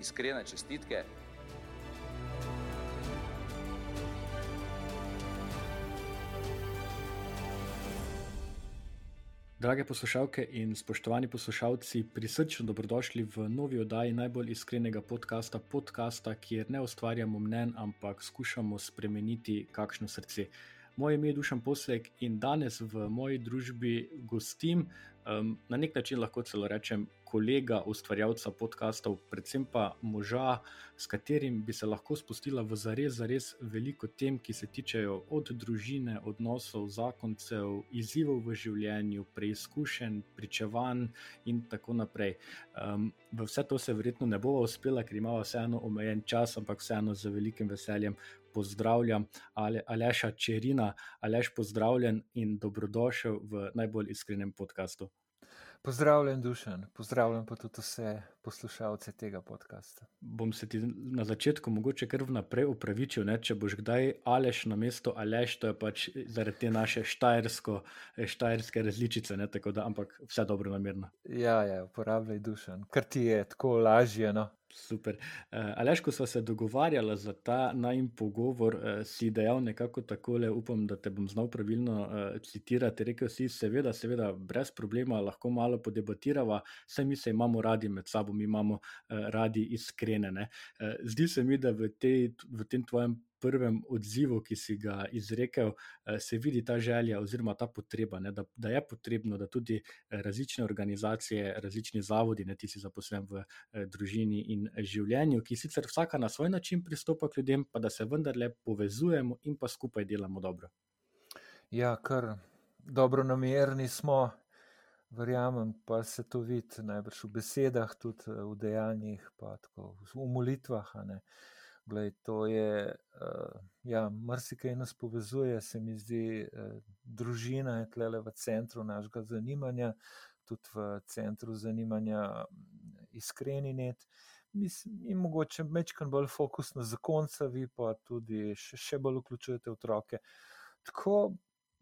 iskrene čestitke. Drage poslušalke in spoštovani poslušalci, prisrčno dobrodošli v novi oddaji najbolj iskrenega podcasta, podcasta, kjer ne ustvarjamo mnen, ampak skušamo spremeniti kakšno srce. Moje ime je Dušan Poslek in danes v moji družbi gostim, um, na nek način lahko celo rečem, kolega, ustvarjalca podkastov, predvsem pa moža, s katerim bi se lahko spustila v zares, zares veliko tem, ki se tičejo od družine, odnosov, zakoncev, izzivov v življenju, preizkušenj, pričevanj in tako naprej. Um, v vse to se verjetno ne bova uspela, ker imamo vseeno omejen čas, ampak vseeno z velikim veseljem. Pozdravljam Ale, Aleša Čerina, Aleš, pozdravljen in dobrodošel v najbolj iskrenem podkastu. Pozdravljen, Dušan, pozdravljam pa tudi vse poslušalce tega podcasta. Bom se ti na začetku mogoče kar vnaprej upravičil, ne? če boš kdaj Aleš na mesto Aleš, to je pač zaradi te naše štajersko, štajerske različice, ne? tako da, ampak vse dobro namerno. Ja, ja, uporabljaj Dušan, ker ti je tako lažje. No? Super. Uh, Aleš, ko smo se dogovarjali za ta najmen pogovor, uh, si dejal nekako takole, upam, da te bom znal pravilno uh, citirati. Rekel si, seveda, seveda, brez problema, lahko malo podebatirava, vse mi se imamo radi med sabo, mi imamo radi iskrene. Uh, zdi se mi, da v, tej, v tem tvojem prvem odzivu, ki si ga izrekel, eh, se vidi ta želja oziroma ta potreba, ne, da, da je potrebno, da tudi eh, različne organizacije, različni zavodi, ne ti si zaposlen v eh, družini in življenju, ki sicer vsaka na svoj način pristopa k ljudem, pa da se vendarle povezujemo in pa skupaj delamo dobro. Ja, kar dobro namerni smo. Verjamem, pa se to vidi najbrž v besedah, tudi v dejanjih, pa tako v molitvah. Uh, Glej, to je, uh, ja, marsikaj nas povezuje, se mi zdi, uh, družina je tle v centru našega zanimanja, tudi v centru zanimanja mm, iskreni net. Mislim, in mogoče mečkam bolj fokus na zakonca, vi pa tudi še, še bolj vključujete otroke. Tako,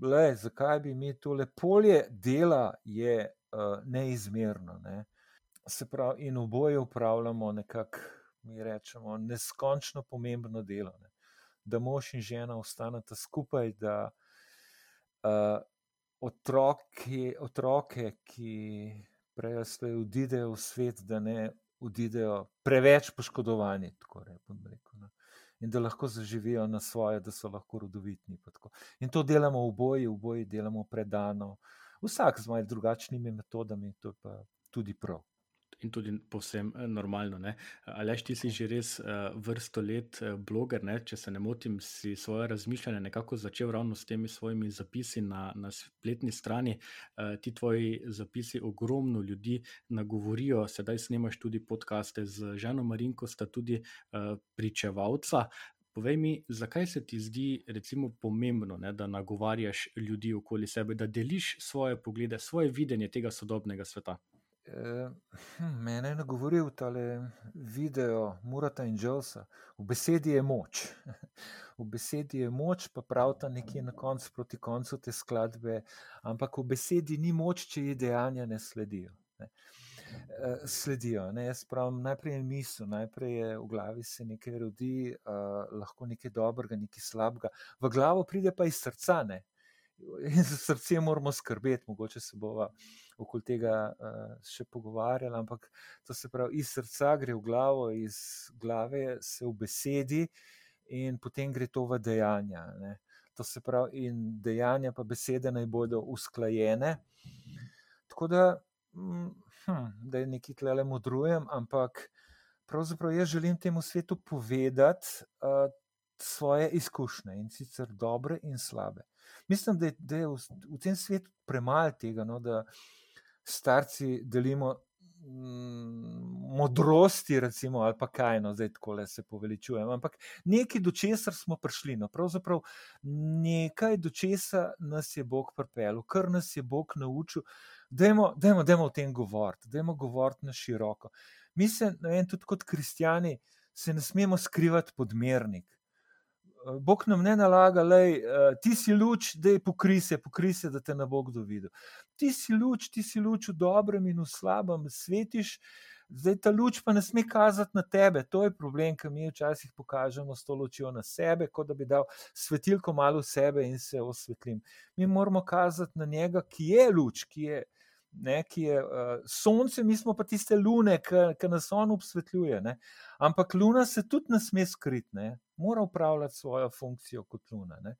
le, zakaj bi mi tole polje dela je uh, neizmerno. Ne? Se pravi, in oboje upravljamo nekako mi rečemo, neskončno pomembno delo. Ne. Da mož in žena ostaneta skupaj, da uh, otroki, otroke, ki prej odidejo v svet, da ne odidejo preveč poškodovani. Rekel, no. In da lahko zaživijo na svoje, da so lahko rodovitni. In to delamo v boji, v boji delamo predano, vsak z malce drugačnimi metodami, to je pa tudi prav in tudi povsem eh, normalno. Ali ti si že res uh, vrsto let uh, bloger, ne? če se ne motim, si svoje razmišljanje nekako začel ravno s temi svojimi zapisi na, na spletni strani. Uh, ti tvoji zapisi ogromno ljudi nagovorijo, sedaj snimaš tudi podkaste z ženo Marinko, sta tudi uh, pričevalca. Povej mi, zakaj se ti zdi recimo, pomembno, ne, da nagovarjaš ljudi okoli sebe, da deliš svoje poglede, svoje videnje tega sodobnega sveta? Eh, hm, mene je nagovoril ta video Murata in Josa. V besedi je moč. V besedi je moč, pa prav ta nekje na koncu, proti koncu te skladbe, ampak v besedi ni moč, če ji dejanja ne sledijo. Ne. Eh, sledijo. Ne. Jaz pravim, najprej je misel, najprej je v glavi se nekaj rodi, uh, lahko nekaj dobrega, nekaj slabega. V glavo pride pa iz srca, ne. In za srce moramo skrbeti, mogoče se bomo okoli tega uh, še pogovarjali, ampak to se pravi, iz srca gre v glavo, iz glave se v besedi, in potem gre to v dejanja. Ne. To se pravi, in dejanja, pa besede naj bodo usklajene. Tako da, mm, hm, da je nekaj tle modrujem, ampak pravzaprav jaz želim temu svetu povedati uh, svoje izkušnje in sicer dobre in slabe. Mislim, da je, da je v, v tem svetu premalo tega, no, da starci delimo modrosti, recimo, ali pa kaj, no, zdaj tako le se poveličujem. Ampak nekaj, do česar smo prišli, no, pravzaprav nekaj, do česar nas je Bog pripeljal, kar nas je Bog naučil, da je o tem govoriti, da je govoriti na široko. Mi se, ne vem, tudi kot kristijani, se ne smemo skrivati podmernik. Bog nam ne nalaga, da uh, ti si luč, da je pokrise, pokrise, da te ne bo kdo videl. Ti si luč, ti si luč v dobrem in v slabem, svetiš, zdaj ta luč pa ne sme kazati na tebe. To je problem, ki mi včasih pokažemo s to lučjo na sebe, kot da bi dal svetilko malo v sebe in se osvetlim. Mi moramo kazati na njega, ki je luč, ki je. Ne, ki je uh, sonce, mi smo pa tiste lune, ki nas on obsvetljuje. Ne. Ampak luna se tudi ne sme skriti, mora upravljati svojo funkcijo kot luna. Ne.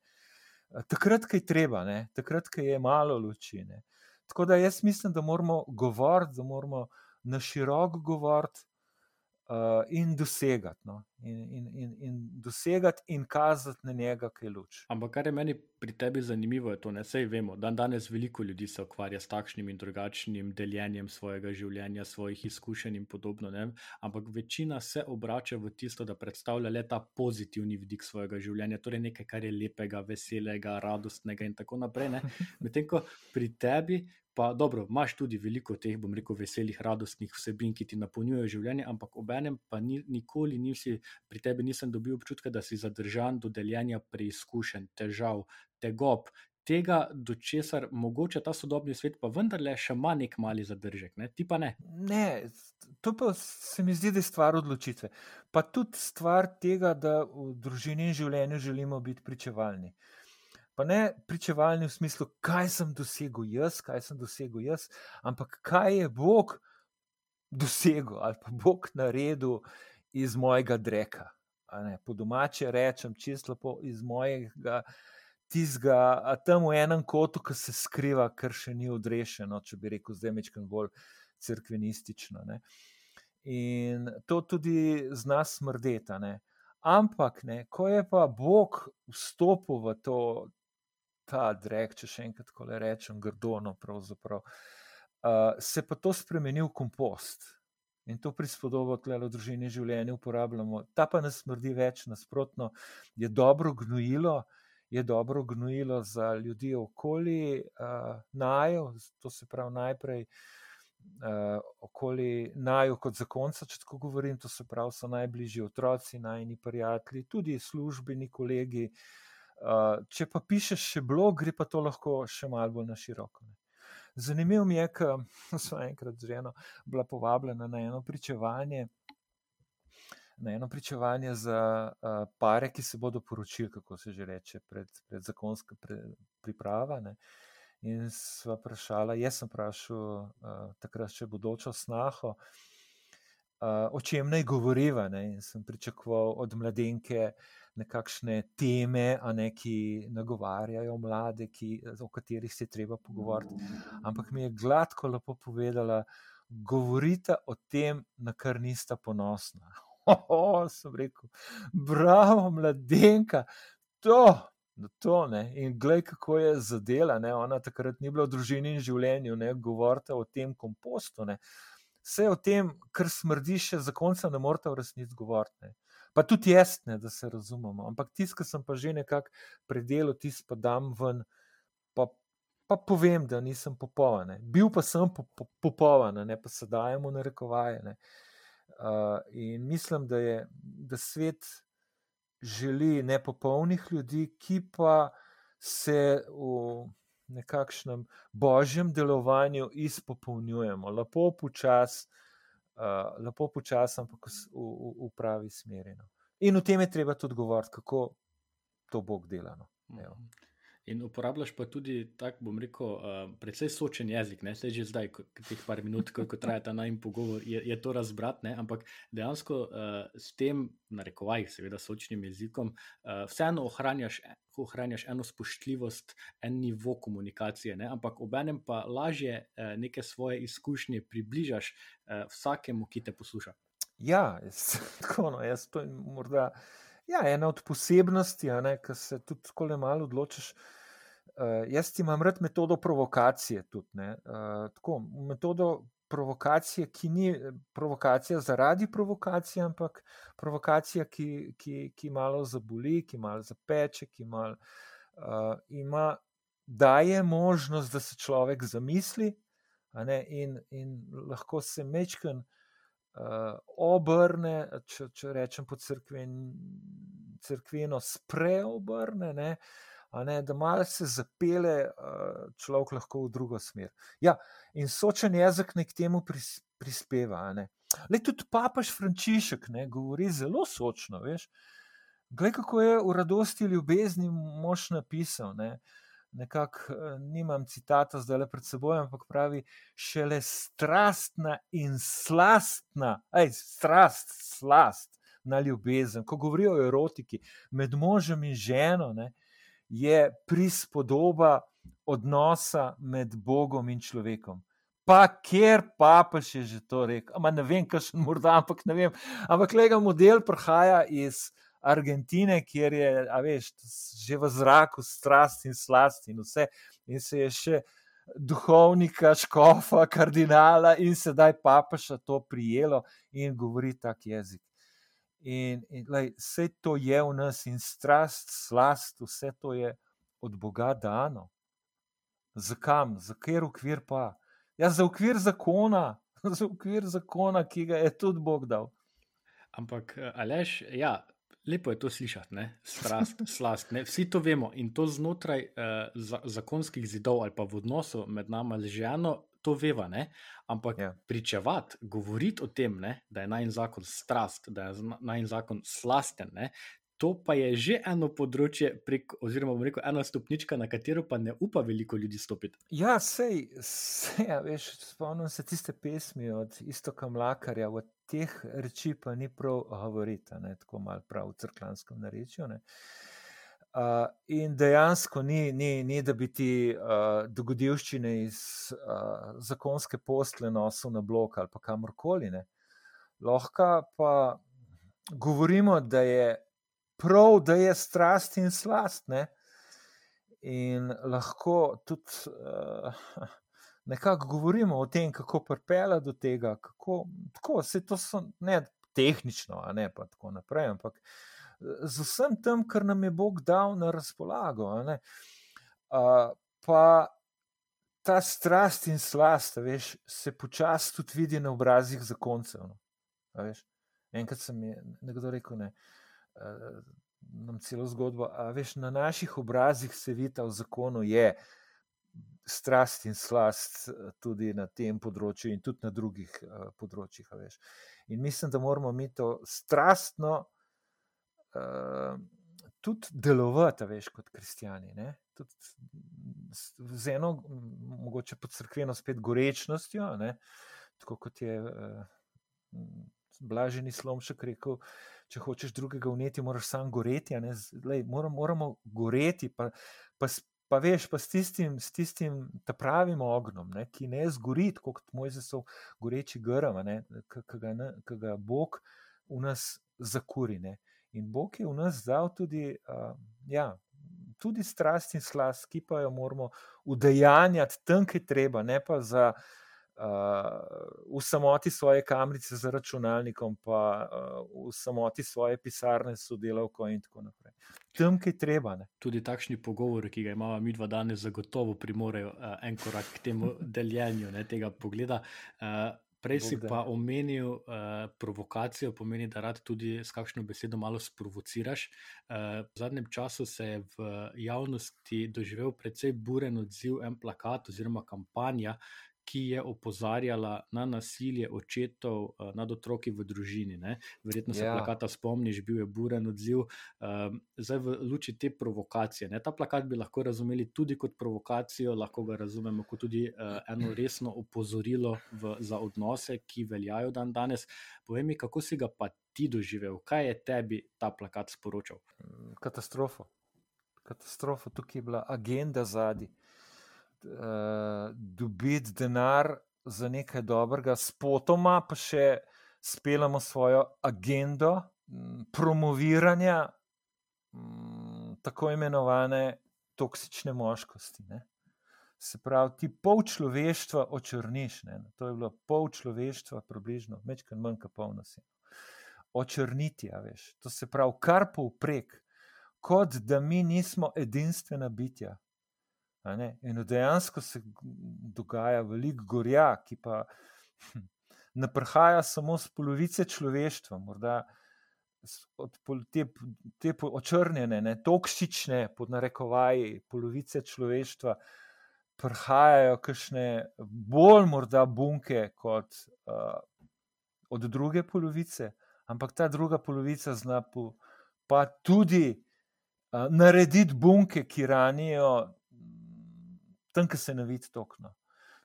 Takrat, ko je treba, ne. takrat, ko je malo luči. Ne. Tako da jaz mislim, da moramo govoriti, da moramo na široko govoriti uh, in dosegati. No? In, in, in, in dosegati in kazati na njega, kaj je luč. Ampak kar je meni pri tebi zanimivo, je to, da se vemo, da danes veliko ljudi se ukvarja s takšnim in drugačnim deljenjem svojega življenja, svojih izkušenj in podobno. Ne? Ampak večina se obrača v tisto, da predstavlja le ta pozitivni vidik svojega življenja, torej nekaj, kar je lepega, veselega, radostnega in tako naprej. Medtem ko pri tebi Pa dobro, imaš tudi veliko teh, bom rekel, veselih, radostnih vsebin, ki ti napolnjujejo življenje, ampak obenem pa ni, nikoli nisi, pri tebi nisem dobil občutka, da si zadržan do deljenja preizkušenj, težav, tegob, tega, do česar mogoče ta sodobni svet pa vendarle še ima nek mali zadržek, ne? ti pa ne. Ne, to pa se mi zdi, da je stvar odločitve. Pa tudi stvar tega, da v družini in življenju želimo biti pričevalni. Pa ne pričevalni v smislu, kaj sem dosegel jaz, kaj sem dosegel jaz, ampak kaj je Bog dosegel ali pa Bog naredil iz mojega dreka. Po domače rečem, čisto lepo iz mojega tizga, a tam v enem kotu, ki se skriva, ker še ni odrešeno, če bi rekel, zdaj mečkam bolj crkvenistično. Ne. In to tudi z nas smrdeta. Ampak, ne, ko je pa Bog vstopil v to, ta drek, če še enkrat tako rečem, grdono, pravzaprav, uh, se pa to spremeni v kompost. In to prispodobo tle v družini življenja uporabljamo. Ta pa ne smrdi več, nasprotno, je dobro gnojilo, je dobro gnojilo za ljudi okoli uh, najo, to se pravi najprej. Uh, okoli naju, kot zakonca, če tako govorim, to se pravi, so najbližji otroci, najni prijatelji, tudi službeni kolegi, Uh, če pa pišeš še blog, gre pa to lahko še malo bolj na široko. Zanimivo mi je, da sem enkrat z ženo bila povabljena na eno pričevanje. Na eno pričevanje za uh, pare, ki se bodo poročili, kako se že reče, pred, pred zakonsko pre, pripravo. In sva vprašala, jaz sem vprašal uh, takrat še bodočo snaho, uh, o čem naj govoriva. Ne? In sem pričakoval od mladenke, uh, nekakšne teme, ne, ki nagovarjajo mlade, ki, o katerih se treba pogovoriti. Ampak mi je gladko lepo povedala, govorite o tem, na kar nista ponosna. Oh, sem rekel, bravo, mladenka, to. To, in glej, kako je zadela. Ne? Ona takrat ni bila v družini in življenju, ne govorite o tem kompostu. Ne? Vse o tem, kar smrdi, še za konca ne morete v resnici govoriti. Pa tudi jaz, ne, da se razumemo. Ampak tisto, kar sem pa že nekako predelal, tisto pa dam ven, pa, pa povem, da nisem popoln. Bil pa sem po, po, popoln, ne pa se dajemo na rekovaje. Uh, in mislim, da, je, da svet želi nepopolnih ljudi, ki pa se v nekakšnem božjem delovanju izpopolnjujemo, lepo počasi uh, lepo počasi, ampak v, v, v pravi smeri. No. In v tem je treba tudi govoriti, kako to Bog dela. No. Mhm. In uporabljaš pa tudi, tako bom rekel, uh, precej sočen jezik, ne se že zdaj, teh par minut, ko traja ta najmanj pogovor, je, je to razbrat, ne? ampak dejansko uh, s tem, na rekovajih, seveda, sočnim jezikom, uh, vseeno ohranjaš, ohranjaš eno spoštljivost, en nivo komunikacije, ne? ampak obenem pa lažje uh, neke svoje izkušnje približaš uh, vsakemu, ki te posluša. Ja, jaz, tako no, jaz to morda. Ja, ena od posebnosti, ki se tudi tako le malo odločiš. Uh, jaz imam rad metodo provokacije. Tudi, uh, tako, metodo provokacije, ki ni provokacija zaradi provokacije, ampak provokacija, ki, ki, ki malo zaboli, ki malo zapeče, ki malo uh, ima, daje možnost, da se človek zamisli ne, in, in lahko se mečken. Uh, obrne, če, če rečem po crkven, crkveno, spreobrne, ne, ne, da malo se zapele uh, človek lahko v drugo smer. Ja, in sočen jezik nek temu pris, prispeva. Le tudi papež Frančišek ne, govori zelo sočno. Veš. Glej, kako je v radosti ljubezni mož napisal. Ne nekako nimam citata zdaj le pred seboj, ampak pravi, šele strastna in slastna, aj strast, slast na ljubezen. Ko govorijo o erotiki med možem in ženo, ne, je prispodoba odnosa med Bogom in človekom. Pa kjer papež je že to rekel, Ama ne vem, kaj še morda, ampak ne vem. Ampak lega model prihaja iz Argentine, kjer je, a veš, že v zraku strast in slast in vse, in se je še duhovnika, škofa, kardinala in sedaj papeša to prijelo in govori tak jezik. In, in lej, vse to je v nas in strast, slast, vse to je od Boga dano. Zakam, za kjer ukvir pa? Ja, za ukvir zakona, za ukvir zakona, ki ga je tudi Bog dal. Ampak, Aleš, ja, Lepo je to slišati, ne? strast, slast. Ne? Vsi to vemo in to znotraj uh, za, zakonskih zidov ali pa v odnosu med nami z ženo, to veva. Ne? Ampak ja. pričevati, govoriti o tem, ne? da je najmanj zakon strast, da je najmanj zakon slasten, ne? To pa je že eno področje, prek, oziroma rekel, ena stopnička, na katero pa ne upa veliko ljudi stopiti. Ja, sej, sej ja, veš, spomnim se tiste pesmi od Istoka Mlakarja, od teh reči pa ni prav govoriti, tako malo prav v crklanskem narečju. Uh, in dejansko ni, ni, ni da bi ti uh, dogodivščine iz uh, zakonske postle nosil na blok ali pa kamorkoli. Lahko pa govorimo, da je prav, da je strast in slast. Ne? In lahko tudi uh, nekako govorimo o tem, kako pripela do tega, kako tako, se to so, ne tehnično, a ne pa tako naprej, ampak z vsem tem, kar nam je Bog dal na razpolago. Uh, pa ta strast in slast, veš, se počasi tudi vidi na obrazih zakoncev. No, Enkrat sem je nekdo rekel, ne. Uh, nam celo zgodbo. A veš, na naših obrazih se vidi, v zakonu je strast in slast tudi na tem področju, in tudi na drugih uh, področjih. In mislim, da moramo mi to strastno uh, tudi delovati, veš, kot kristijani. Z eno, mogoče pod crkveno, spet gorečnostjo, ne? tako kot je uh, Blaženi Slomšek rekel. Uh, če hočeš drugega uneti, moraš sam goreti. Lej, moramo, moramo goreti, pa, pa, pa veš, pa s tistim, s tistim pravim ognom, ne, ki ne zgori, kot Mojzesov goreči grm, ki ga Bog v nas zakuri. Ne. In Bog je v nas dal tudi, uh, ja, tudi strast in slast, ki pa jo moramo udejanjati tam, kjer treba, ne pa za uh, v samoti svoje kamrice za računalnikom, pa uh, v samoti svoje pisarne s sodelavko in tako naprej. Tam, ki je treba. Ne. Tudi takšni pogovori, ki ga imamo mi dva danes, zagotovo primorejo uh, en korak k temu deljenju ne, tega pogleda. Uh, Prej si pa omenil uh, provokacijo, pomeni, da rad tudi s kakšno besedo malo sprovociraš. Uh, v zadnjem času se je v javnosti doživel precej buren odziv en plakat oziroma kampanja, ki je opozarjala na nasilje očetov uh, nad otroki v družini. Ne? Verjetno se ja. plakata spomniš, bil je buren odziv. Uh, zdaj, v luči te provokacije. Ne? Ta plakat bi lahko razumeli tudi kot provokacijo, lahko ga razumemo kot tudi uh, eno resno opozorilo v, za odnose, ki veljajo dan danes. Povej mi, kako si ga pa ti doživel, kaj je tebi ta plakat sporočal? Katastrofa. Katastrofa, tukaj je bila agenda zadnji uh, dobiti denar za nekaj dobrega, spotoma pa še speljamo svojo agendo promoviranja m, tako imenovane toksične moškosti. Ne? Se pravi, ti pol človeštva očrniš. Ne? To je bilo pol človeštva, približno, večkrat manj kot pol nas je. Očrniti, a veš. To se pravi, kar povprek, kot da mi nismo edinstvena bitja. In dejansko se dogaja veliko gorja, ki pa hm, ne prihaja samo z polovice človeštva, morda od te, te očrnjene, ne, toksične, pod narekovaji, polovice človeštva, prihajajo kakšne bolj morda bunke kot uh, od druge polovice, ampak ta druga polovica zna po, pa tudi uh, narediti bunke, ki ranijo tam, ki se ne vidi tokno.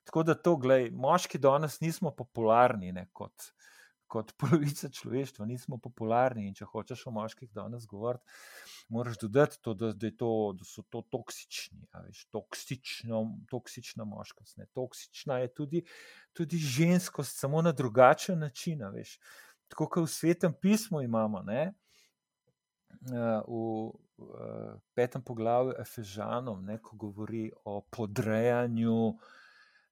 Tako da to, gledaj, moški danes nismo popularni ne, kot, kot polovica človeštva, nismo popularni. In če hočeš o moških danes govoriti, moraš dodati to, da, da, to, da so to toksični, veš, toksično, toksična moškost. Ne. Toksična je tudi, tudi ženskost, samo na drugačen način. Veš. Tako kot v svetem pismu imamo. Ne, v petem poglavju Efežanom, ne, ko govori o podrejanju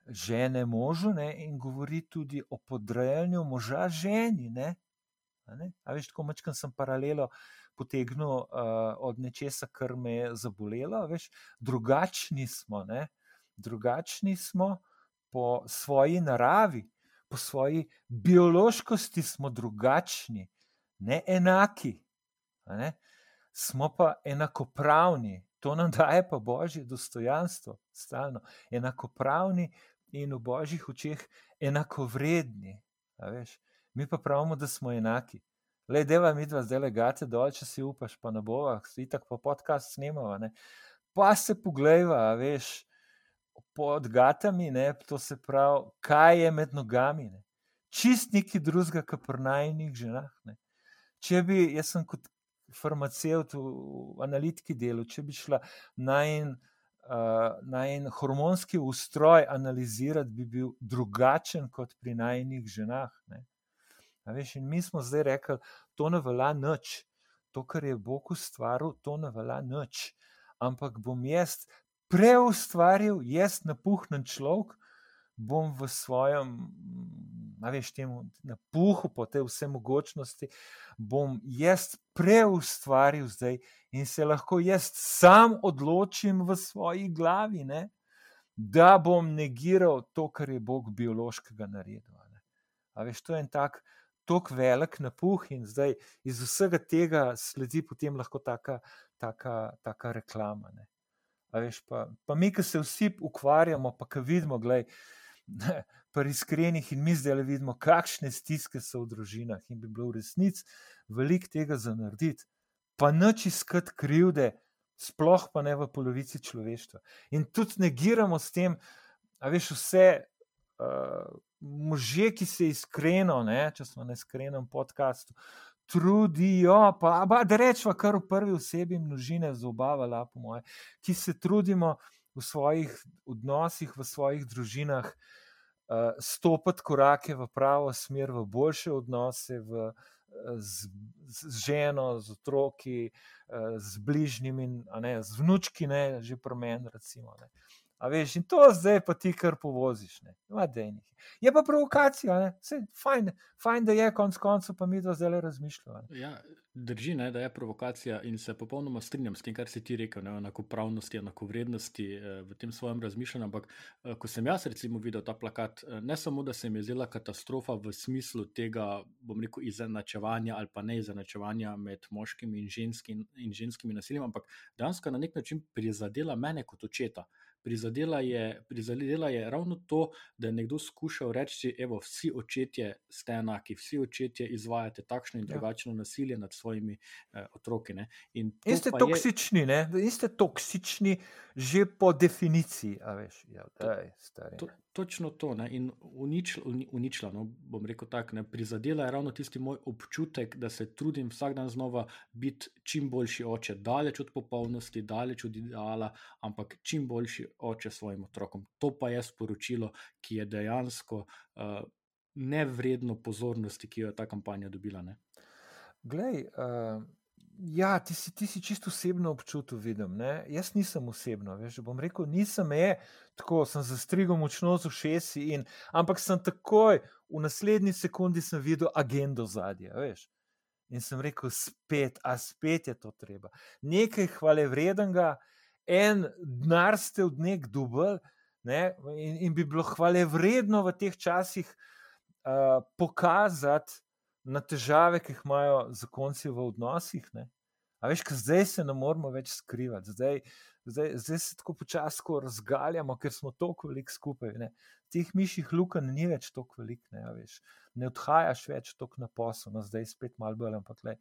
žene možu, ne, in govori tudi o podrejanju moža ženi. Ne, ne. A veš, tako mačkam sem paralelo potegnil uh, od nečesa, kar me je zabolelo. Veš, drugačni smo, ne, drugačni smo po svoji naravi, po svoji biološkosti smo drugačni, ne enaki. Smo pa enakopravni, to nam daje pa božje dostojanstvo, stalno enakopravni in v božjih očeh enakovredni. Mi pa pravimo, da smo enaki. Le, deva mi dva zdaj legate dol, če si upaš, pa ne bova, si tako pa podcast snemava. Ne? Pa se poglejva, veš, pod gatami, ne? to se pravi, kaj je med nogami. Ne? Čist neki drugega, kot pri najnih ženah. Ne? Če bi, jaz sem kot farmaceut v analitiki delu, če bi šla na en, uh, na en hormonski ustroj analizirati, bi bil drugačen kot pri najnih ženah. Veš, in mi smo zdaj rekli, to ne velja noč, to, kar je Bog ustvaril, to ne velja noč. Ampak bom jaz preustvaril, jaz napuhnen človek, bom v svojem, a veš, temu napuhu, po tej vsemogočnosti, bom jaz preustvaril zdaj in se lahko jaz sam odločim v svoji glavi, ne, da bom negiral to, kar je Bog biološkega naredil. A veš, to je en tak. Tako velik napuh, in zdaj iz vsega tega sledi potem lahko taka, taka, taka reklama. Veš, pa, pa mi, ki se vsi ukvarjamo, pa ki vidimo, gledaj, pa iskrenih in mi zdaj le vidimo, kakšne stiske so v družinah in bi bilo v resnici veliko tega za narediti, pa noč iskati krivde, sploh pa ne v polovici človeštva. In tudi negiramo s tem, a veš, vse. Uh, Može, ki se iskreno, ne, če smo na iskrenem podkastu, trudijo, pa, pa da rečemo, kar v prvi osebi množine zobavala, po moje, ki se trudimo v svojih odnosih, v svojih družinah, uh, stopiti korake v pravo smer, v boljše odnose, v, z, z ženo, z otroki, uh, z bližnjimi, ne, z vnučki, ne, že promen. Recimo, ne. A veš, in to zdaj pa ti kar povoziš. Je pa provokacija, Sej, fajn, fajn, da je konec koncev, pa mi to zdaj razmišljamo. Ja, drži, ne, da je provokacija in se popolnoma strinjam s tem, kar si ti rekel, ne, enakopravnosti, enakovrednosti eh, v tem svojem razmišljanju. Ampak, eh, ko sem jaz recimo videl ta plakat, eh, ne samo, da se mi je zdela katastrofa v smislu tega, bom rekel, izenačevanja ali pa ne izenačevanja med moškimi in, ženski, in ženskimi nasiljem, ampak dejansko na nek način prizadela mene kot očeta prizadela je, prizadela je ravno to, da je nekdo skušal reči: Evo, vsi očetje ste enaki, vsi očetje izvajate takšno in ja. drugačno ja. nasilje nad svojimi eh, otroki. In ste toksični, je... in ste toksični že po definiciji. Veš, ja, daj, to, točno to. Ne? In uničila, uničila no, bom rekel tako, ne prizadela je ravno tisti moj občutek, da se trudim vsak dan znova biti čim boljši oče, daleč od popolnosti, daleč od ideala, ampak čim boljši oče svojim otrokom. To pa je sporočilo, ki je dejansko uh, nevredno pozornosti, ki jo je ta kampanja dobila. Ne? Glej, uh, Ja, ti si, ti si čisto osebno občutil, vidim. Ne? Jaz nisem osebno, veš, bom rekel, nisem je, tako sem zastrigel močno z ušesi, in, ampak sem takoj v naslednji sekundi videl agendo zadnje, veš. In sem rekel, spet, a spet je to treba. Nekaj hvale vrednega, en denar ste od nek dubl, ne? in, in bi bilo hvale vredno v teh časih uh, pokazati na težave, ki jih imajo zakonci v odnosih. Ne? A veš, zdaj se ne moramo več skrivati, zdaj, zdaj, zdaj se tako počasi razgaljamo, ker smo tako veliko skupaj. Ne? Teh mišjih lukenj ni več tako velik, ne, veš, ne odhajaš več tako na posel, no zdaj spet malo bolj, ampak le.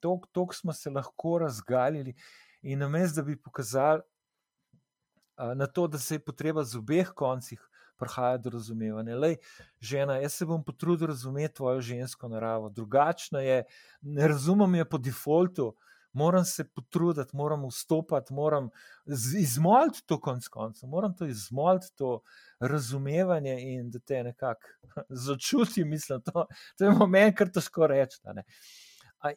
Tako smo se lahko razgaljali, in namesto da bi pokazali uh, na to, da se je potreba z obeh koncih prihaja do razumevanja. Lej, žena, jaz se bom potrudil razumeti tvojo žensko naravo, drugačna je, ne razumem je po defaultu. Moram se potruditi, moram vstopiti, moram izmoliti to konc koncev, moram to izmoliti, to razumevanje in da te nekako začuti, mislim, to, to je moment, kar težko reči.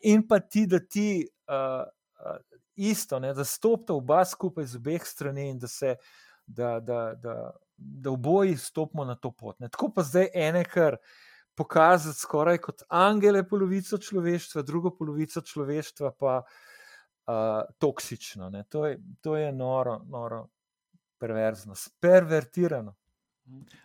In pa ti, da ti uh, isto, ne, da stopite oba skupaj z obeh strani in da se, da, da, da, da oboji stopimo na to pot. Ne. Tako pa zdaj ene, kar pokazati skoraj kot angele, polovico človeštva, drugo polovico človeštva pa uh, toksično. To je, to je noro, noro, perverzno, pervertirano.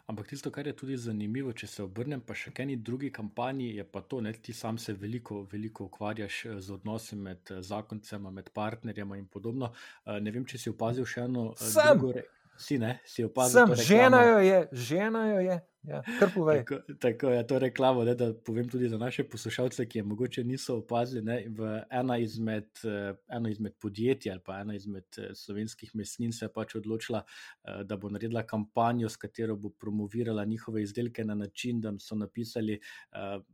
Ampak tisto, kar je tudi zanimivo, če se obrnem, pa še kaj drugi kampanji, je pa to, da ti sam se veliko, veliko ukvarjaš z odnosi med zakoncema, med partnerjema in podobno. Ne vem, če si opazil še eno drugo reč. Si ne, si opazil. Sem, žena jo je, žena jo je. Ja, kar povej. Tako, tako je to reklamo, ne, da povem tudi za naše poslušalce, ki je mogoče niso opazili. Ne, ena, izmed, ena izmed podjetij ali pa ena izmed slovenskih mesnin se je pač odločila, da bo naredila kampanjo, s katero bo promovirala njihove izdelke na način, da so napisali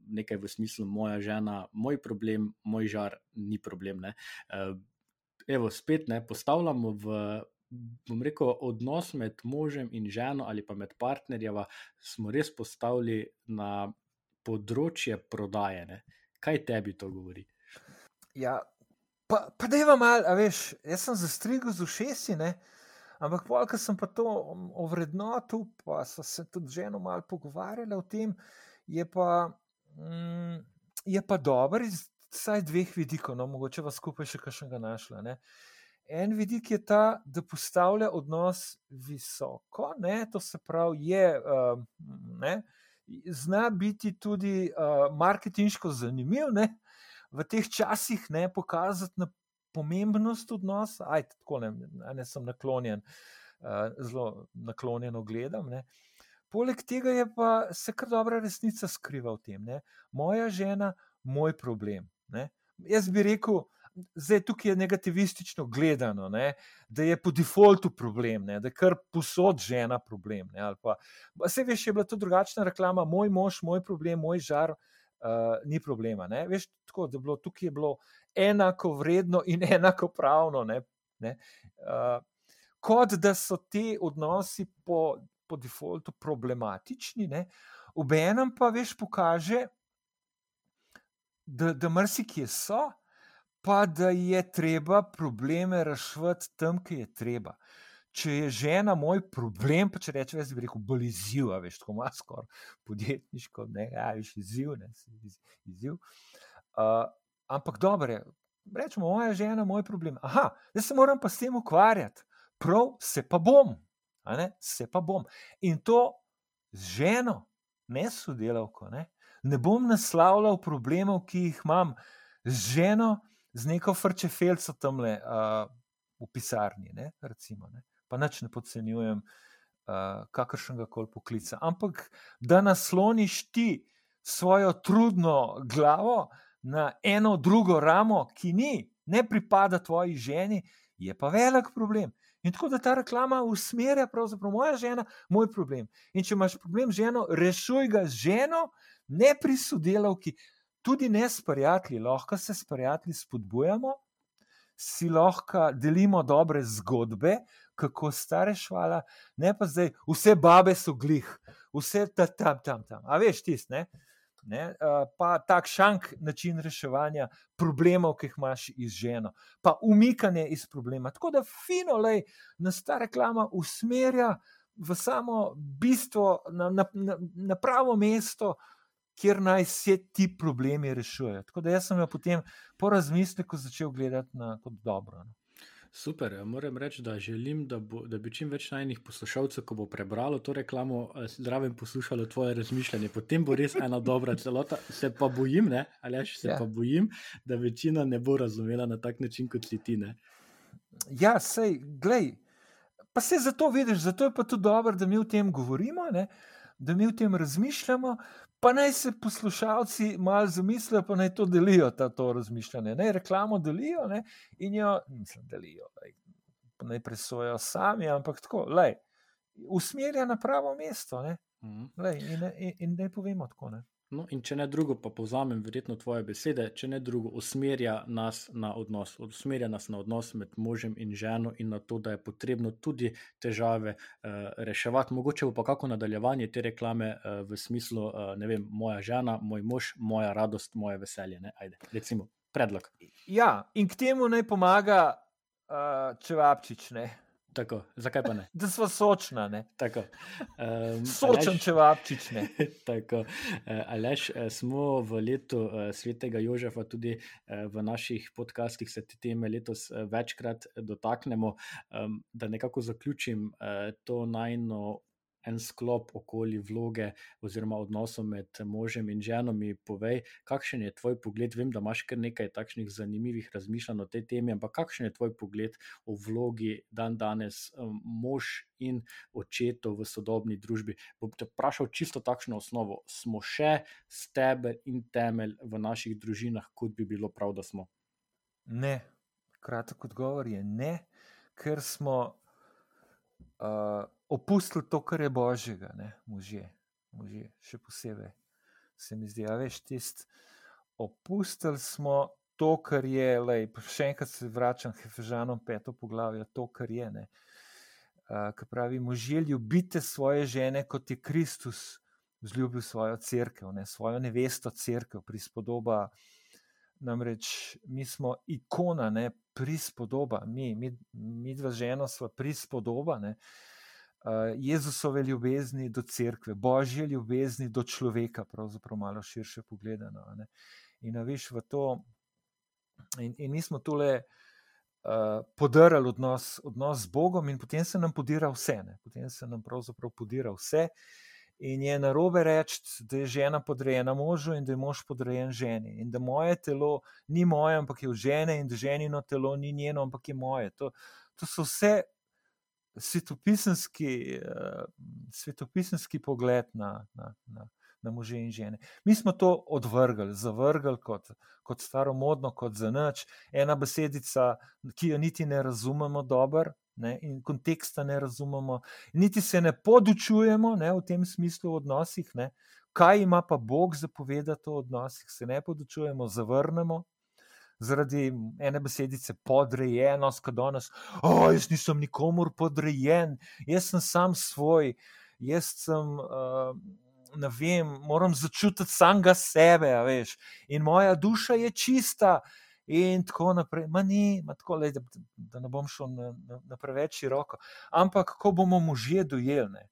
nekaj v smislu: Moja žena, moj problem, moj žar, ni problem. Ne. Evo, spet ne postavljamo v bom rekel, odnos med možem in ženo ali pa med partnerjeva, smo res postavili na področje prodaje. Ne? Kaj tebi to govori? Ja, pa, pa da je vam malo, a veš, jaz sem zastrigel z ušesi, ne? ampak polk sem pa to ovrednotil, pa so se tudi ženo malo pogovarjali o tem, je pa, mm, je pa dobro iz vsaj dveh vidikov, no, mogoče vas skupaj še kakšnega našla. Ne? En vidik je ta, da postavlja odnos visoko, ne, to se pravi, je, uh, zna biti tudi uh, marketinško zanimiv, ne, v teh časih ne pokazati na pomembnost odnosa. Aj, tako ne, ne sem naklonjen, uh, zelo naklonjen gledam. Ne. Poleg tega je pa se kar dobra resnica skriva v tem. Ne. Moja žena, moj problem. Ne. Jaz bi rekel, zdaj tukaj je negativistično gledano, ne, da je po defaultu problem, ne, da je kar posod žena problem. Ne, pa, vse veš, je bila to drugačna reklama, moj mož, moj problem, moj žar, uh, ni problema. Ne, veš, tako, je bilo tukaj je bilo enako vredno in enako pravno. Ne, ne, uh, kot da so ti odnosi po, po defaultu problematični, v enem pa veš, pokaže. Da, da marsikje so, pa da je treba probleme rešiti tam, kjer je treba. Če je žena moj problem, pa če rečem, jaz bi rekel, bolj izziv, veš, tako malo skoraj podjetniško, ne, ja, veš, izziv, ne, izziv. Uh, ampak dobro, rečemo, moja žena, moj problem. Aha, zdaj se moram pa s tem ukvarjati, prav se pa bom, ne, se pa bom. In to z ženo, ne sodelavko, ne, ne bom naslavljal problemov, ki jih imam z ženo, z neko frčefelco tam le uh, v pisarni, ne, recimo, ne. pa nič ne podcenjujem uh, kakršnega koli poklica. Ampak da nasloniš ti svojo trudno glavo na eno drugo ramo, ki ni, ne pripada tvoji ženi, je pa velik problem. In tako da ta reklama usmerja, pravzaprav moja žena, moj problem. In če imaš problem z ženo, rešuj ga z ženo, ne pri sodelavki tudi ne s prijatelji, lahko se s prijatelji spodbujamo, si lahko delimo dobre zgodbe, kako stare švala, ne pa zdaj, vse babe so glih, vse ta, tam, tam, tam. A veš, tisti, ne? Ne, uh, pa tak šank način reševanja problemov, ki jih imaš iz ženo, pa umikanje iz problema. Tako da fino, da nas ta reklama usmerja v samo bistvo, na, na, na, na pravo mesto, kjer naj se ti problemi rešujejo. Tako da sem jo potem po razmisleku začel gledati na, kot dobro. No. Super, ja, moram reči, da želim, da, bo, da bi čim več najnih poslušalcev, ko bo prebralo to reklamo, eh, zraven poslušalo tvoje razmišljanje. Potem bo res ena dobra celota. Se pa bojim, ne, ali še se ja. pa bojim, da večina ne bo razumela na tak način kot si ti. Ne. Ja, sej, glej. Pa se zato vidiš, zato je pa tudi dobro, da mi o tem govorimo, ne? da mi o tem razmišljamo, pa naj se poslušalci malo zamislijo, pa naj to delijo, ta, to razmišljanje. Naj reklamo delijo ne? in jo, mislim, delijo, lej, naj presojajo sami, ampak tako, lej, usmerja na pravo mesto. Mhm. Lej, in, in, in naj povemo tako. Ne? No, in če ne drugo, pa povzamem verjetno tvoje besede, če ne drugo, usmerja nas na odnos, usmerja nas na odnos med možem in ženo in na to, da je potrebno tudi težave uh, reševati. Mogoče bo pa kako nadaljevanje te reklame uh, v smislu, uh, ne vem, moja žena, moj mož, moja radost, moje veselje. Ne? Ajde, recimo, predlog. Ja, in k temu naj pomaga uh, čevapčič. Ne? Tako, zakaj pa ne? Da smo sočna. Um, Sočen, če vapčič ne. Tako, uh, Aleš, uh, smo v letu uh, svetega Jožefa, tudi v naših podcastih se te teme letos večkrat dotaknemo. Um, da nekako zaključim to najno en sklop okoli vloge oziroma odnosov med možem in ženo, mi povej, kakšen je tvoj pogled. Vem, da imaš kar nekaj takšnih zanimivih razmišljanj o tej temi, ampak kakšen je tvoj pogled o vlogi dan danes um, mož in očetov v sodobni družbi? Bom te vprašal čisto takšno osnovo. Smo še steber in temelj v naših družinah, kot bi bilo prav, da smo? Ne. Kratek odgovor je ne, ker smo. Uh, opustili to, kar je božjega, ne, možje, možje, še posebej. Se mi zdi, da veš, tisti, opustili smo to, kar je, lej, še enkrat se vračam Hefežanom, peto poglavje, to, kar je. Ne, uh, kar pravi, možje, ljubite svoje žene, kot je Kristus vzljubil svojo crkvo, ne, svojo nevesto crkvo, prispodoba. Namreč mi smo ikona, ne prispodoba, mi, mi, mi dva žena smo prispodoba. Ne, uh, Jezusove ljubezni do cerkve, božje ljubezni do človeka, pravzaprav malo širše pogledano. Ne? In veš v to, in, in mi smo tole uh, podarili odnos, odnos z Bogom, in potem se nam podira vse, ne? potem se nam pravzaprav podira vse. In je na robe reči, da je žena podrejena možu in da je mož podrejen ženi. In da moje telo ni moje, ampak je v žene, in da ženino telo ni njeno, ampak je moje. To, to so vse svetopisanski, uh, svetopisanski pogled na, na, na, na može in žene. Mi smo to odvrgli, zavrgli kot, kot staromodno, kot za nič. Ena besedica, ki jo niti ne razumemo dobro. Ne, in konteksta ne razumemo, niti se ne podučujemo ne, v tem smislu v odnosih, ne. kaj ima pa Bog zapovedati o odnosih, se ne podučujemo, zavrnemo, zaradi ene besedice podrejenost, kot danes. Oh, jaz nisem nikomor podrejen, jaz sem sam svoj, jaz sem. Uh, vem, moram začutiti samega sebe, veš, in moja duša je čista, in tako naprej. Ma ni, ma tako, lej, da, da ne bom šel na, na, na preveč široko. Ampak, ko bomo možje dojeli,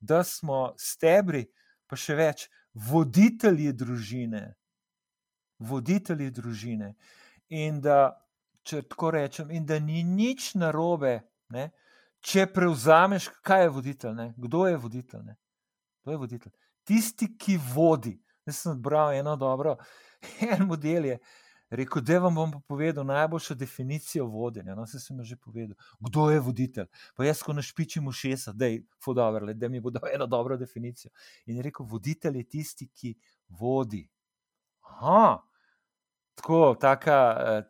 da smo stebri, pa še več, voditelji družine, voditelji družine, in da, če tako rečem, in da ni nič narobe, ne, če prevzameš, kaj je voditelj, ne, kdo je voditelj. Ne, kdo je voditelj? Tisti, ki vodi. Jaz sem odbral eno dobro, en model je. Rekl, da vam bom povedal najboljšo definicijo vodenja. No, se sem že povedal, kdo je voditelj. Pa jaz, ko našpičim v šesa, da je fodover, da mi bo dal eno dobro definicijo. In rekel, voditelj je tisti, ki vodi. Aha, tako, taka, eh,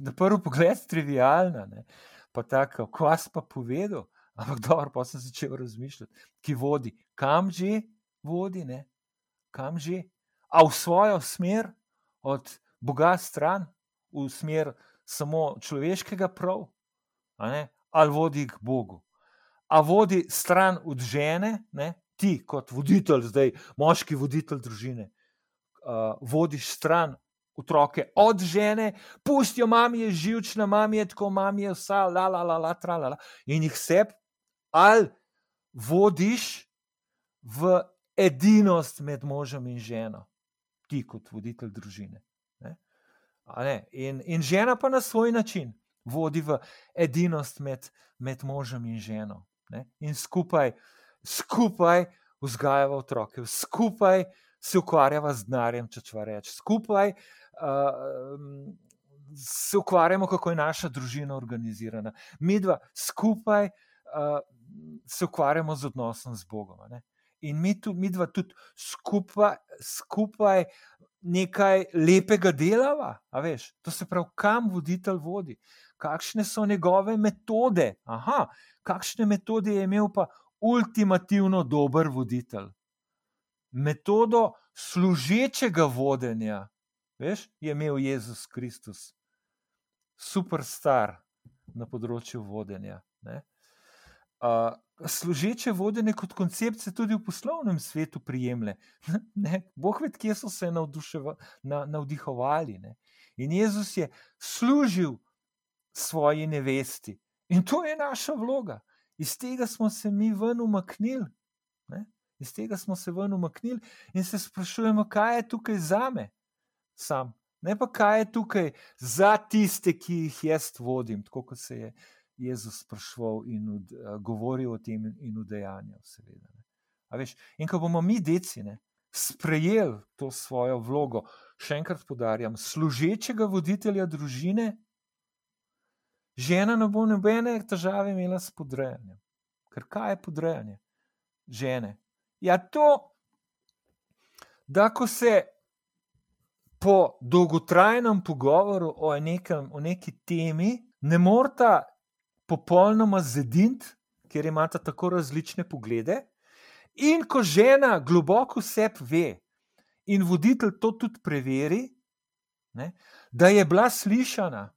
na prvi pogled, trivijalna, ne? pa tako, kva pa povedal, ampak dobro, pa sem začel razmišljati, ki vodi, kam že vodi, ne? kam že, a v svojo smer, od Boga stran, v smer samo človeškega prav, ali vodi k Bogu. A vodi stran od žene, ne? ti kot voditelj, zdaj moški voditelj družine, uh, vodiš stran otroke od žene, pustijo, mami je živčna, mami je tako, mami je vsa, la, la, la, la, tra, la, la. in jih sep, ali vodiš v edinost med možem in ženo, ti kot voditelj družine. Ne? Ne? In, in žena pa na svoj način vodi v edinost med, med možem in ženo. Ne? In skupaj, skupaj vzgajava otroke, skupaj se ukvarjava z denarjem, če če reč. Skupaj uh, se ukvarjamo, kako je naša družina organizirana. Mi dva skupaj uh, se ukvarjamo z odnosom z Bogom. Ne? In mi, tu, mi dva tudi skupaj, skupaj nekaj lepega delava. To se pravi, kam voditelj vodi, kakšne so njegove metode. Aha, kakšne metode je imel pa ultimativno dober voditelj. Metodo služečega vodenja, veš, je imel Jezus Kristus, superstar na področju vodenja. Uh, služeče vodenje kot koncept se tudi v poslovnem svetu prijemlje. Ne? Bog ve, kje so se na, navdihovali. Ne? In Jezus je služil svoji nevesti. In to je naša vloga. Iz tega smo se mi ven umaknili. Iz tega smo se ven umaknili in se sprašujemo, kaj je tukaj za me, sam. Ne pa kaj je tukaj za tiste, ki jih jaz vodim, tako kot se je Jezus sprašval in ud, uh, govoril o tem in udejanjal, seveda. Veš, in ko bomo mi, deci, ne, sprejeli to svojo vlogo, še enkrat podarjam, služečega voditelja družine, žena ne bo nobene težave imela s podrejanjem. Ker kaj je podrejanje žene? Ja, to, da ko se po dolgotrajnem pogovoru o, nekem, o neki temi ne morata popolnoma zediniti, ker imata tako različne poglede. In ko žena globoko sebe ve, in voditelj to tudi preveri, ne, da je bila slišana,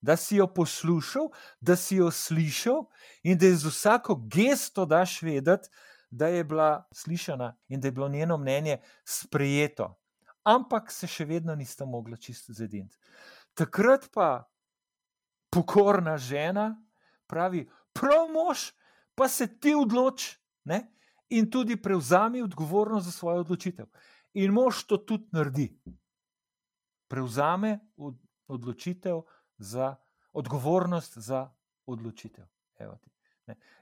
da si jo poslušal, da si jo slišal, in da je z vsako gesto daš vedeti, da je bila slišana in da je bilo njeno mnenje sprejeto. Ampak se še vedno nista mogla čisto zediniti. Takrat pa pokorna žena, pravi, prav mož, pa se ti odloči ne? in tudi prevzami odgovornost za svojo odločitev. In mož to tudi naredi. Prevzame odločitev za odgovornost za odločitev.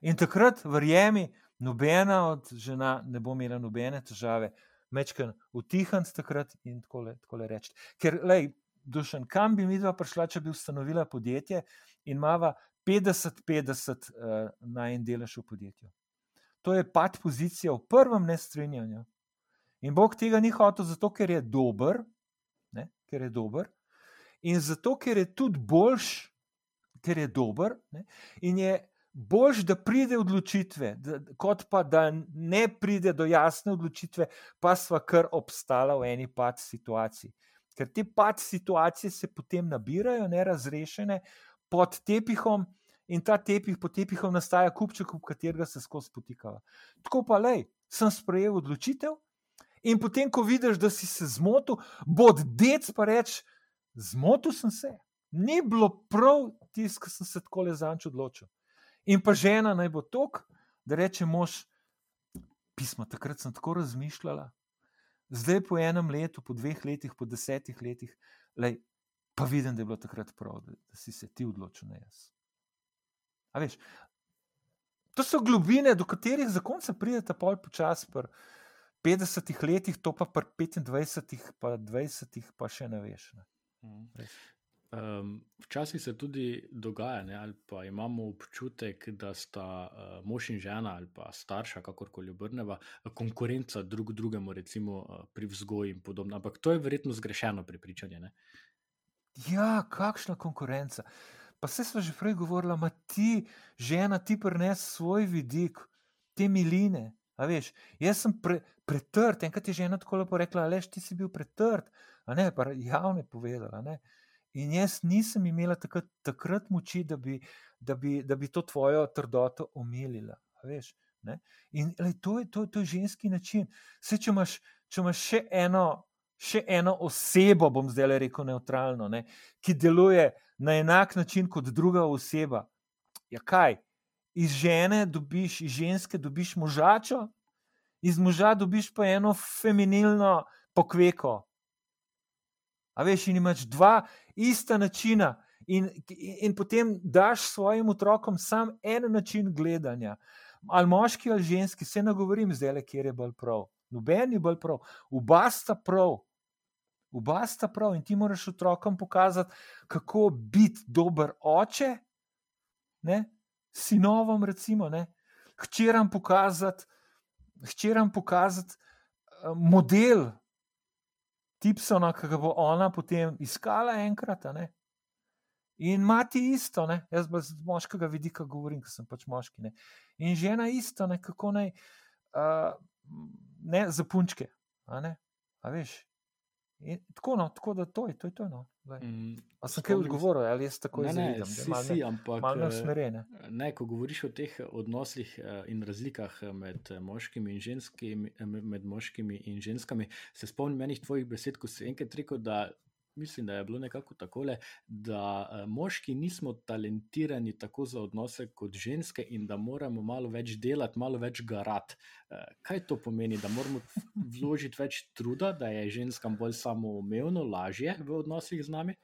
In takrat, verjemi, nobena od žena ne bo imela nobene težave, mečken utihniti takrat in tako reči. Ker, lej, dušen, kam bi mi dva prišla, če bi ustanovila podjetje in imava 50-50 uh, na en delež v podjetju. To je pad pozicija v prvem nestrinjanju. In Bog tega ni hotel, zato ker je dober, ne, ker je dober, in zato ker je tudi boljš, ker je dober, ne, in je boljš, da pride odločitve, da, kot pa da ne pride do jasne odločitve, pa sva kar obstala v eni pad situaciji. Ker te pad situacije se potem nabirajo, nerazrešene pod tepihom, in ta tepih po tepihom nastaja kupček, v katerega se skozi potikava. Tako pa, lej, sem sprejel odločitev, in potem, ko vidiš, da si se zmotil, bod dec pa reč, zmotil sem se. Ni bilo prav tisto, kar sem se tako le zanč odločil. In pa žena naj bo tok, da reče mož, pismo, takrat sem tako razmišljala, zdaj po enem letu, po dveh letih, po desetih letih, lej, pa vidim, da je bilo takrat prav, da, da si se ti odločil, ne jaz. Veš, to so globine, do katerih zakonca pridete pol počas, pri 50 letih, to pa pri 25, pa 20, pa še ne veš. Ne. Um, včasih se tudi dogaja, ne, ali pa imamo občutek, da sta uh, mož in žena ali pa starša, kakorkoli obrneva, konkurenca drug drugemu, recimo uh, pri vzgoji in podobno. Ampak to je verjetno zgrešeno prepričanje. Ja, kakšna konkurenca. Uh, Pa se smo že prej govorili, da ti, žena, ti prines svoj vidik, te miline. Veš, jaz sem pre, pretrd, enkrat je žena tako lepo rekla, da ti si bil pretrd, a ne pa javno povedala. Ne? In jaz nisem imela takrat, takrat moči, da bi, da, bi, da bi to tvojo trdoto omilila. Veš, In lej, to, je, to, to je ženski način. Vse, če, imaš, če imaš še eno še eno osebo, bom zdaj rekel neutralno, ne, ki deluje na enak način kot druga oseba. Ja, kaj? Iz žene dobiš, iz ženske dobiš možačo, iz moža dobiš pa eno feminilno pokveko. A veš, in imaš dva ista načina, in, in potem daš svojim otrokom samo en način gledanja. Ali moški ali ženski, se ne govorim zdaj, le, kjer je bolj prav. Noben je bolj prav, oba sta prav. Oba sta prav in ti moraš otrokom pokazati, kako biti dober oče, ne? sinovom, recimo, ne? hčeram pokazati, hčeram pokazati uh, model Tipsona, ki ga bo ona potem iskala enkrat. In mati isto, ne? jaz pa z moškega vidika govorim, ker sem pač moški. Ne? In žena isto, ne? kako naj, uh, ne za punčke. A, a veš, In tako, no, tako da to je to. Je to no. mm, a sem kaj odgovoril, ali jaz tako ne vidim? Si, si, ampak malo smerene. Ne, ko govoriš o teh odnosih eh, in razlikah eh, med moškimi in, ženskimi, eh, med moškimi in ženskami, se spomnim enih tvojih besed, ko si enkrat rekel, da mislim, da je bilo nekako tako, da uh, moški nismo talentirani tako za odnose kot ženske in da moramo malo več delati, malo več garati. Uh, kaj to pomeni, da moramo vložiti več truda, da je ženskam bolj samoumevno, lažje v odnosih z nami?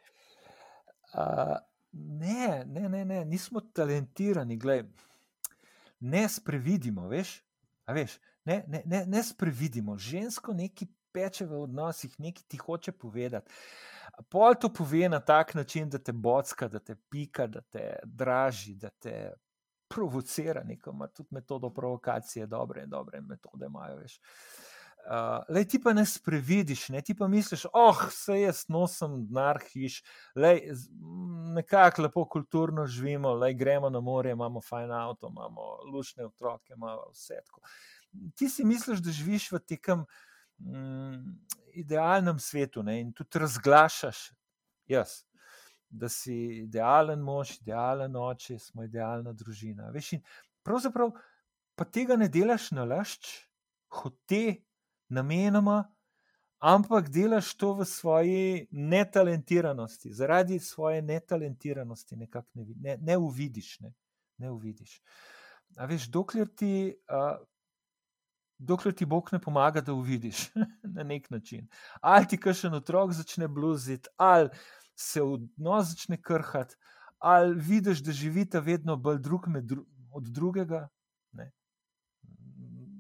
Uh, ne, ne, ne, ne, nismo talentirani. Glej, ne sprevidimo, veš. veš ne, ne, ne, ne sprevidimo, žensko nekaj peče v odnosih, nekaj ti hoče povedati. Pol to pove na tak način, da te bocka, da te pika, da te draži, da te provocira, neko ima tudi metodo provokacije, dobre dobre metode imajo. Veš. Uh, lej, ti pa ne sprevidiš, ne? ti pa misliš, oh, vse jaz nosim denar hiš, lej, nekako lepo kulturno živimo, lej, gremo na more, imamo fajn avto, imamo lušne otroke, imamo vse. Tako. Ti si misliš, da živiš v tekem mm, idealnem svetu ne? in tudi razglašaš, jaz, da si idealen mož, idealen oče, smo idealna družina. Veš, pravzaprav pa tega ne delaš na lašč, hote, namenoma. Ampak delaš to v svoji netalentiranosti, zaradi svoje netalentiranosti, nekako ne, ne, ne uvidiš. Ne, ne uvidiš. A veš, dokler ti uh, dokler ti Bog ne pomaga, da uvidiš na nek način. Ali ti kašen otrok začne bluziti, ali se odnos začne krhati, ali vidiš, da živita vedno bolj drug dru od drugega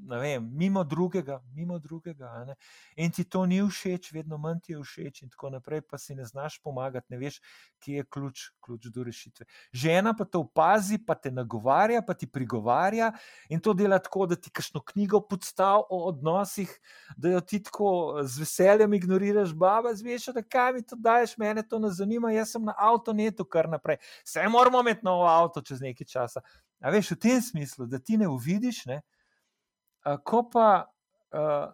vem, mimo drugega, mimo drugega. In ti to ni všeč, vedno manj ti je všeč, in tako naprej, pa si ne znaš pomagati, ne veš, kje je ključ, ključ do rešitve. Žena pa to opazi, pa te nagovarja, pa ti prigovarja in to dela tako, da ti kašno knjigo podstav o odnosih, da jo ti tako z veseljem ignoriraš, baba, zveš, da kaj mi to daješ, mene to ne zanima, jaz sem na avtonetu kar naprej. Vse moramo imeti novo avto čez nekaj časa. A veš, v tem smislu, da ti ne uvidiš, ne, ko pa, uh,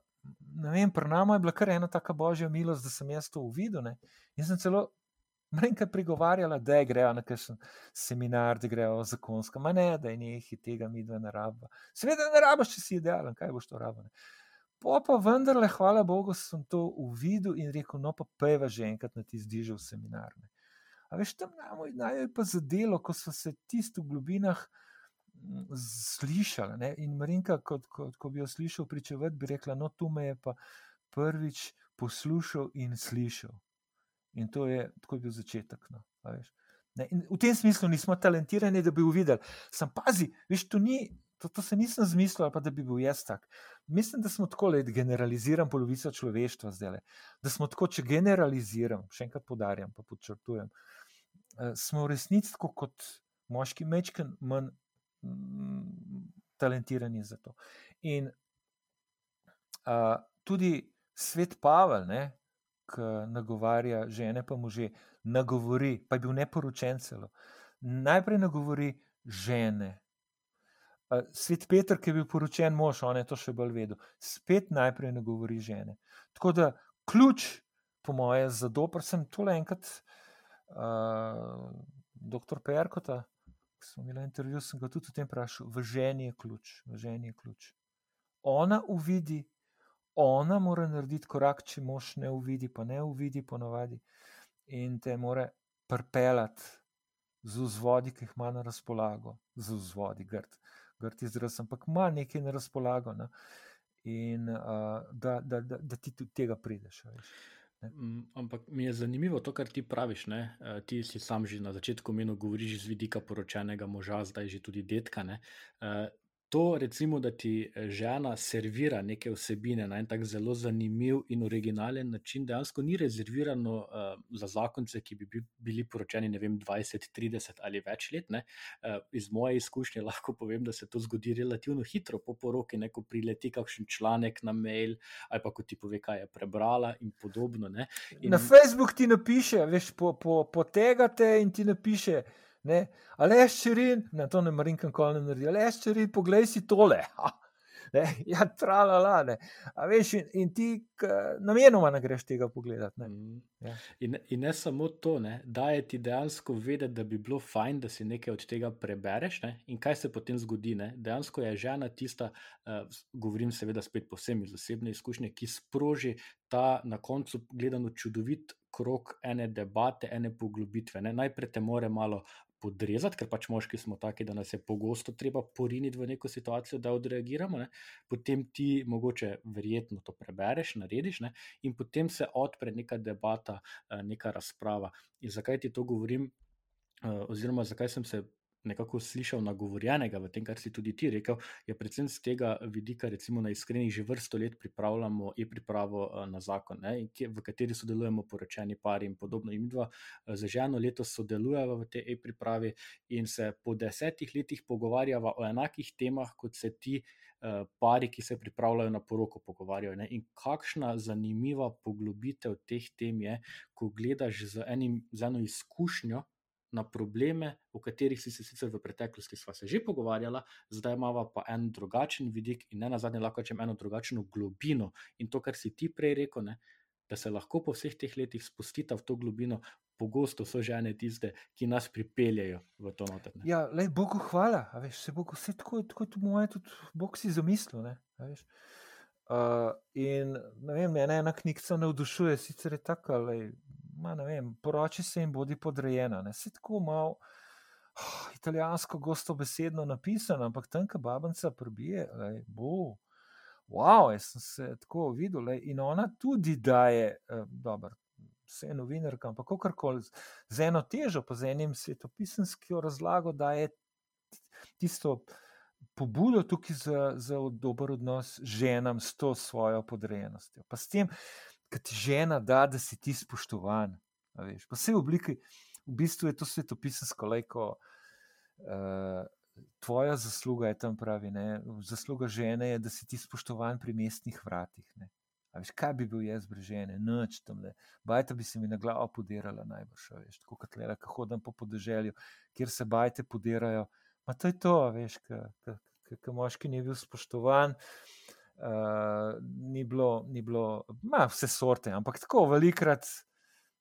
ne vem, pri nami je bila kar ena taka božja milost, da sem jaz to uvidel. Ne? In sem celo nekaj prigovarjala, da grejo na kakšen seminar, da grejo zakonsko, ma ne, da je nekaj tega mi dve ne rabimo. Seveda ne rabiš, če si idealen, kaj boš to rabljeno. Po pa vendarle, hvala Bogu, sem to uvidel in rekel, no pa peva že enkrat na ti zdižal seminar. Ne? A veš, tam naj je pa za delo, ko so se tisti v globinah slišali. Ne? In Marinka, kot, kot, ko bi jo slišal pričevati, bi rekla: No, tu me je pa prvič poslušal in slišal. In to je tako bil začetek. No, v tem smislu nismo talentirani, da bi uvideli. Sam pazi, veš, to ni. To, to se nisem zmislil, pa da bi bil jaz tak. Mislim, da smo tako, da generaliziram polovico človeštva zdaj. Da smo tako, če generaliziram, še enkrat podarjam, pa podčrtujem, uh, smo v resnici tako kot moški, mečken, manj talentirani za to. In uh, tudi svet Pavel, ki nagovarja žene, pa može, nagovori, pa je bil neporočen celo. Najprej nagovori žene. Uh, svet Petr, ki je bil poročen mož, on je to še bolj vedel, spet najprej nagovori žene. Tako da ključ, po moje, za dopr sem tole enkrat, uh, doktor Perkota, ko smo imeli intervju, sem ga tudi o tem vprašal. V ženi je ključ, v ženi je ključ. Ona uvidi, ona mora narediti korak, če mož ne uvidi, pa ne uvidi, ponovadi, in te mora prpelati z vzvodi, ki jih ima na razpolago, z vzvodi, grd, grd izraz, ampak ima nekaj na razpolago. Ne? In uh, da, da, da, da ti tudi tega prideš. Veš. Mm, ampak mi je zanimivo to, kar ti praviš. Ne? Ti si sam že na začetku menil, govoriš z vidika poročenega moža, zdaj že tudi detka. Ne? To, recimo, da ti eh, žena servira neke vsebine na en tak zelo zanimiv in originalen način, dejansko ni rezervirano uh, za zakonce, ki bi bili poročeni, ne vem, 20, 30 ali več let. Uh, iz moje izkušnje lahko povem, da se to zgodi relativno hitro po poroki, ne ko prileti kakšen članek na mail ali pa ko ti pove, kaj je prebrala in podobno. In... Na Facebook ti napiše, veš, po, po, potegate in ti napiše. Ali je ščerin, na to ne marim, kako ne naredi, ali je ščerin, poglej si tole. Ha. Ne, ja, tralala, ne. A veš, in, in ti namenoma ne greš tega pogledati. Ne. Mm. Ja. In, in ne samo to, da je ti dejansko vedeti, da bi bilo fajn, da si nekaj od tega prebereš. Ne. In kaj se potem zgodi? Ne. Dejansko je žena tista, uh, govorim seveda spet posebej iz osebne izkušnje, ki sproži ta na koncu gledano čudovit krok ene debate, ene poglobitve. Ne. Najprej te more malo podrezati, ker pač moški smo taki, da nas je pogosto treba poriniti v neko situacijo, da odreagiramo. Ne? Potem ti mogoče verjetno to prebereš, narediš, ne? in potem se odpre neka debata, eh, neka razprava. In zakaj ti to govorim, eh, oziroma zakaj sem se nekako slišal nagovorjenega v tem, kar si tudi ti rekel, je predvsem z tega vidika, recimo na iskrenih, že vrsto let pripravljamo e-pripravo eh, na zakon, ne, v kateri sodelujemo poročeni pari in podobno. In dva eh, za ženo letos sodelujeva v tej e-pripravi in se po desetih letih pogovarjava o enakih temah, kot se ti. Eh, pari, ki se pripravljajo na poroko, pogovarjajo. Ne? In kakšna zanimiva poglobitev teh tem je, ko gledaš z, enim, z eno izkušnjo, na probleme, o katerih si se sicer v preteklosti sva se že pogovarjala, zdaj imamo pa en drugačen vidik in ne na zadnje lahko rečem eno drugačno globino. In to, kar si ti prej rekel, ne, da se lahko po vseh teh letih spustita v to globino, pogosto so žene tiste, ki nas pripeljajo v to notranje. Ja, le Bogu hvala, veš, se Bogu vse tako, tako je moje, tudi Bog si zamislil. Ne, uh, in ne vem, ena, ena knjiga navdušuje, sicer je tako, ma, ne vem, poroči se in bodi podrejena. Ne. Se tako malo oh, italijansko gosto besedno napisano, ampak tam, ki babica prebije, lej, bo. Wow, jaz sem se tako videl lej, in ona tudi daje, eh, dobro, vse je novinarka, ampak kakorkoli, z eno težo, pa z enim svetopisanskjo razlago, da je tisto pobudo tukaj za, za dober odnos ženam s to svojo podrejenostjo. Pa s tem, ki ti žena da, da si ti spoštovan. Pa vse v obliki, v bistvu je to svetopisansko, lajko. Uh, tvoja zasluga je tam pravi, ne? zasluga žene je, da si ti spoštovan pri mestnih vratih. Veš, kaj bi bil jaz brez žene, noč tam le. Bajta bi se mi na glavo podirala, najbrž, veš, tako kot le, ko hodim po podeželju, kjer se bajte podirajo. Ma to je to, veš, ki moški ni bil spoštovan. Uh, uh, ni bilo, ni bilo ma, vse sorte, ampak tako velikrat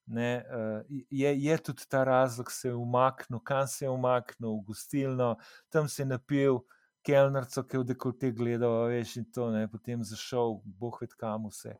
ne, uh, je, je tudi ta razlog, se je umaknil, kam se je umaknil, v gostilno, tam se je napil, kelnerco, ki je v dekolte gledal, veš, in to ne, potem zašel, boh ved kam vse.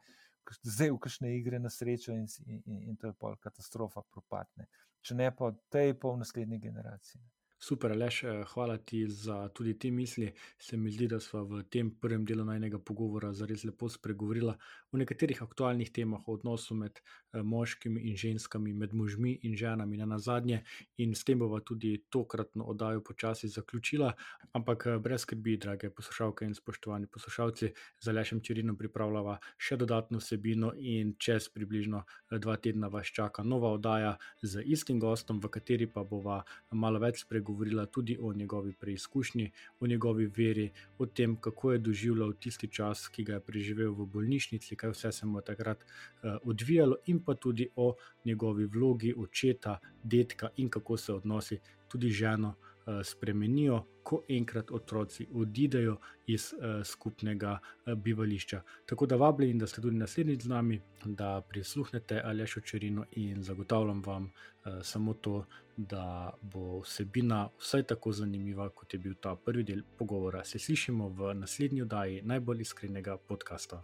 Zdaj, v kakšne igre na srečo, in, in, in to je pol katastrofa, propadne. Če ne pa v tej pol naslednji generaciji. Super, Leš, eh, hvala ti za tudi te misli. Se mi zdi, da smo v tem prvem delu najnega pogovora zares lepo spregovorili o nekaterih aktualnih temah, o odnosu med eh, moškimi in ženskami, med možmi in ženami na zadnje. In s tem bova tudi tokratno oddajo počasi zaključila. Ampak eh, brez skrbi, drage poslušalke in spoštovani poslušalci, za Lešem Čirinom pripravljava še dodatno vsebino in čez približno dva tedna vas čaka nova oddaja z istim gostom, v kateri pa bova malo več spregovorila govorila tudi o njegovi preizkušnji, o njegovi veri, o tem, kako je doživljal tisti čas, ki ga je preživel v bolnišnici, kaj vse se mu takrat uh, odvijalo, in pa tudi o njegovi vlogi očeta, detka in kako se odnosi tudi ženo. Eh, spremenijo, ko enkrat otroci odidejo iz uh, skupnega uh, bivališča. Tako da vabim, da ste tudi naslednjič z nami, da prisluhnete Alešo Čerino in zagotavljam vam samo to, da bo vsebina vsaj tako zanimiva, kot je bil ta prvi del pogovora. Se slišimo v naslednji oddaji najbolj iskrenega podcasta.